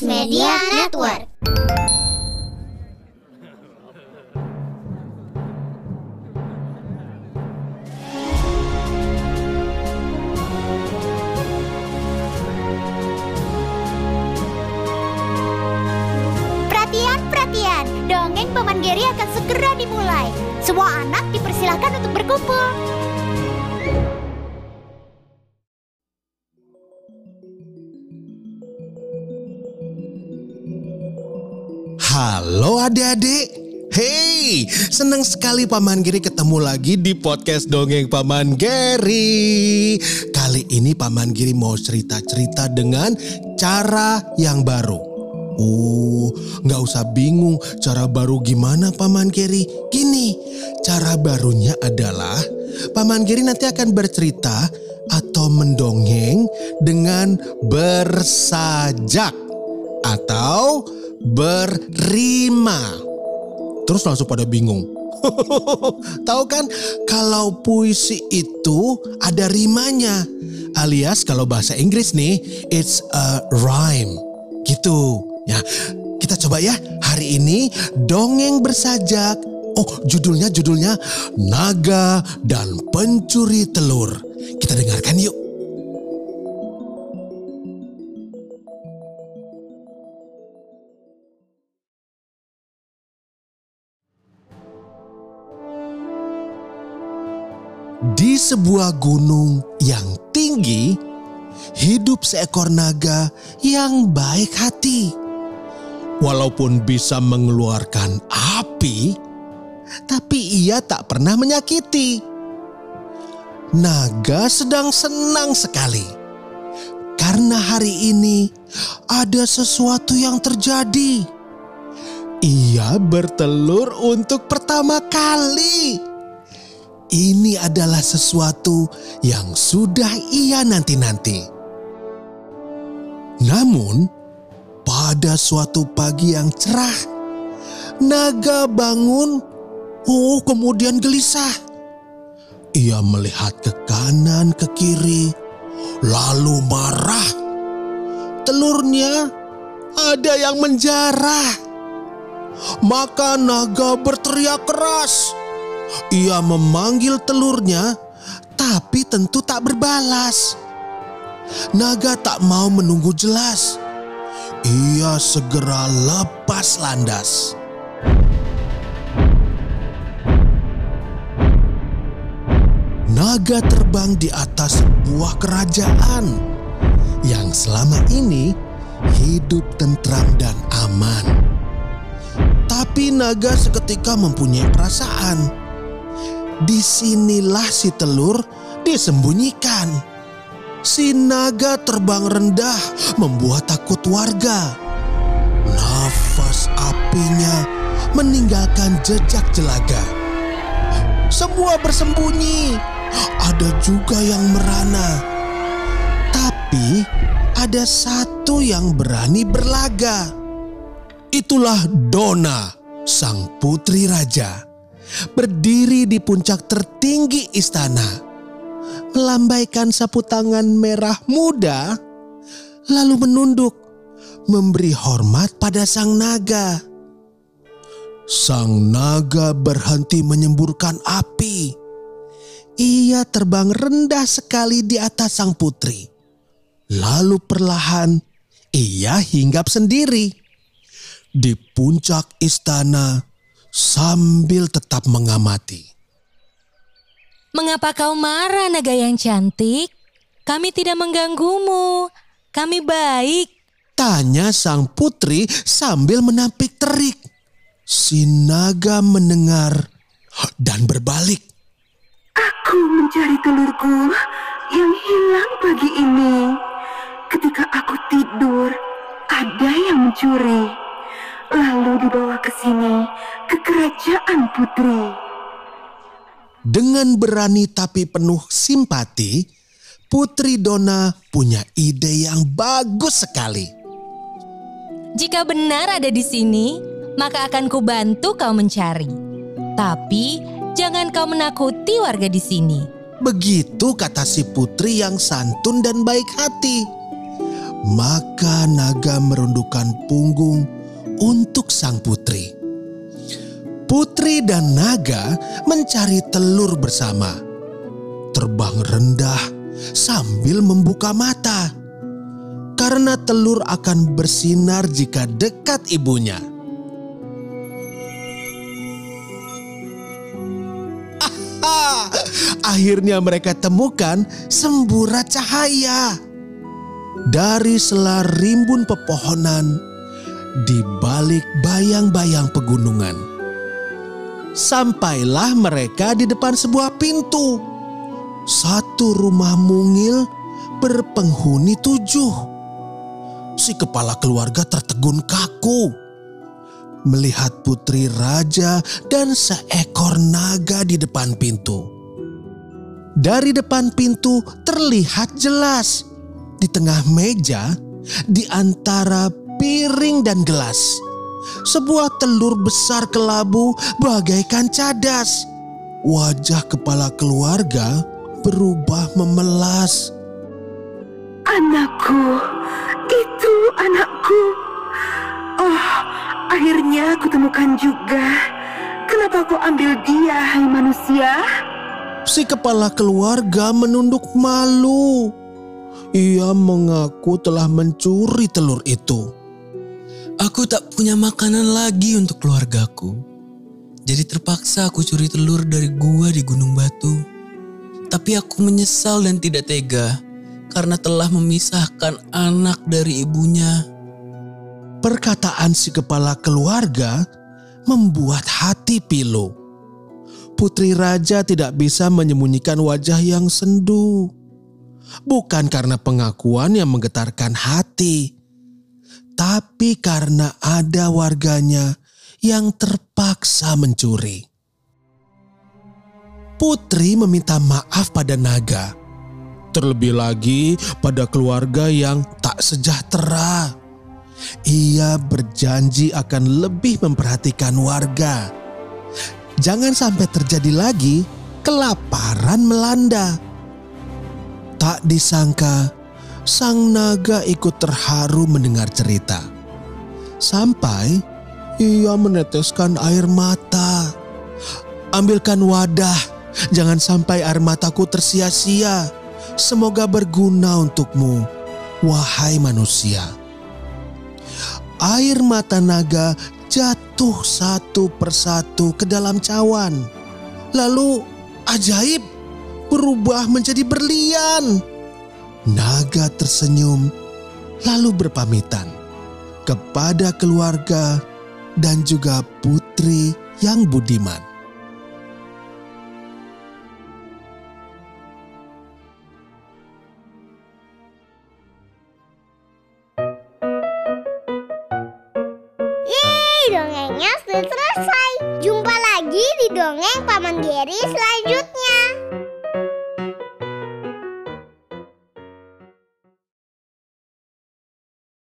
Media Network. Perhatian. Dongeng Paman Geri akan segera dimulai. Semua anak dipersilahkan untuk berkumpul. Halo adik-adik. Hey, senang sekali Paman Geri ketemu lagi di podcast Dongeng Paman Geri. Kali ini Paman Geri mau cerita-cerita dengan cara yang baru. Oh, nggak usah bingung cara baru gimana Paman Geri. Gini, cara barunya adalah Paman Geri nanti akan bercerita atau mendongeng dengan bersajak atau berrima. Terus langsung pada bingung. Tahu kan kalau puisi itu ada rimanya. Alias kalau bahasa Inggris nih, it's a rhyme. Gitu. Ya, kita coba ya hari ini dongeng bersajak. Oh, judulnya judulnya Naga dan Pencuri Telur. Kita dengarkan yuk. Di sebuah gunung yang tinggi, hidup seekor naga yang baik hati. Walaupun bisa mengeluarkan api, tapi ia tak pernah menyakiti. Naga sedang senang sekali karena hari ini ada sesuatu yang terjadi. Ia bertelur untuk pertama kali. Ini adalah sesuatu yang sudah ia nanti-nanti. Namun, pada suatu pagi yang cerah, naga bangun. Oh, kemudian gelisah. Ia melihat ke kanan, ke kiri, lalu marah. Telurnya ada yang menjarah. Maka naga berteriak keras. Ia memanggil telurnya, tapi tentu tak berbalas. Naga tak mau menunggu jelas. Ia segera lepas landas. Naga terbang di atas sebuah kerajaan yang selama ini hidup tentram dan aman. Tapi naga seketika mempunyai perasaan di sinilah si telur disembunyikan. Si naga terbang rendah membuat takut warga. Nafas apinya meninggalkan jejak jelaga. Semua bersembunyi, ada juga yang merana. Tapi ada satu yang berani berlaga. Itulah Dona, sang putri raja berdiri di puncak tertinggi istana, melambaikan sapu tangan merah muda, lalu menunduk, memberi hormat pada sang naga. Sang naga berhenti menyemburkan api. Ia terbang rendah sekali di atas sang putri. Lalu perlahan ia hinggap sendiri di puncak istana sambil tetap mengamati. Mengapa kau marah, naga yang cantik? Kami tidak mengganggumu. Kami baik. Tanya sang putri sambil menampik terik. Si naga mendengar dan berbalik. Aku mencari telurku yang hilang pagi ini. Ketika aku tidur, ada yang mencuri. Lalu dibawa ke sini, ke kerajaan putri. Dengan berani tapi penuh simpati, Putri Dona punya ide yang bagus sekali. Jika benar ada di sini, maka akan kubantu kau mencari. Tapi jangan kau menakuti warga di sini. Begitu kata si putri yang santun dan baik hati. Maka naga merundukkan punggung untuk sang putri. Putri dan naga mencari telur bersama. Terbang rendah sambil membuka mata. Karena telur akan bersinar jika dekat ibunya. Akhirnya mereka temukan semburat cahaya dari selar rimbun pepohonan di balik bayang-bayang pegunungan. Sampailah mereka di depan sebuah pintu. Satu rumah mungil berpenghuni tujuh. Si kepala keluarga tertegun kaku melihat putri raja dan seekor naga di depan pintu. Dari depan pintu terlihat jelas di tengah meja, di antara piring dan gelas, sebuah telur besar kelabu bagaikan cadas. Wajah kepala keluarga berubah memelas. Anakku, itu anakku. Oh, akhirnya aku temukan juga. Kenapa kau ambil dia, hai manusia? Si kepala keluarga menunduk malu. Ia mengaku telah mencuri telur itu. Aku tak punya makanan lagi untuk keluargaku. Jadi terpaksa aku curi telur dari gua di Gunung Batu. Tapi aku menyesal dan tidak tega karena telah memisahkan anak dari ibunya. Perkataan si kepala keluarga membuat hati pilu. Putri raja tidak bisa menyembunyikan wajah yang sendu. Bukan karena pengakuan yang menggetarkan hati, tapi karena ada warganya yang terpaksa mencuri. Putri meminta maaf pada naga, terlebih lagi pada keluarga yang tak sejahtera. Ia berjanji akan lebih memperhatikan warga. Jangan sampai terjadi lagi kelaparan melanda. Tak disangka, sang naga ikut terharu mendengar cerita. Sampai ia meneteskan air mata. Ambilkan wadah, jangan sampai air mataku tersia-sia. Semoga berguna untukmu, wahai manusia. Air mata naga jatuh satu persatu ke dalam cawan. Lalu ajaib berubah menjadi berlian. Naga tersenyum lalu berpamitan kepada keluarga dan juga putri yang budiman. Dongengnya sudah selesai. Jumpa lagi di dongeng Paman Geri selanjutnya.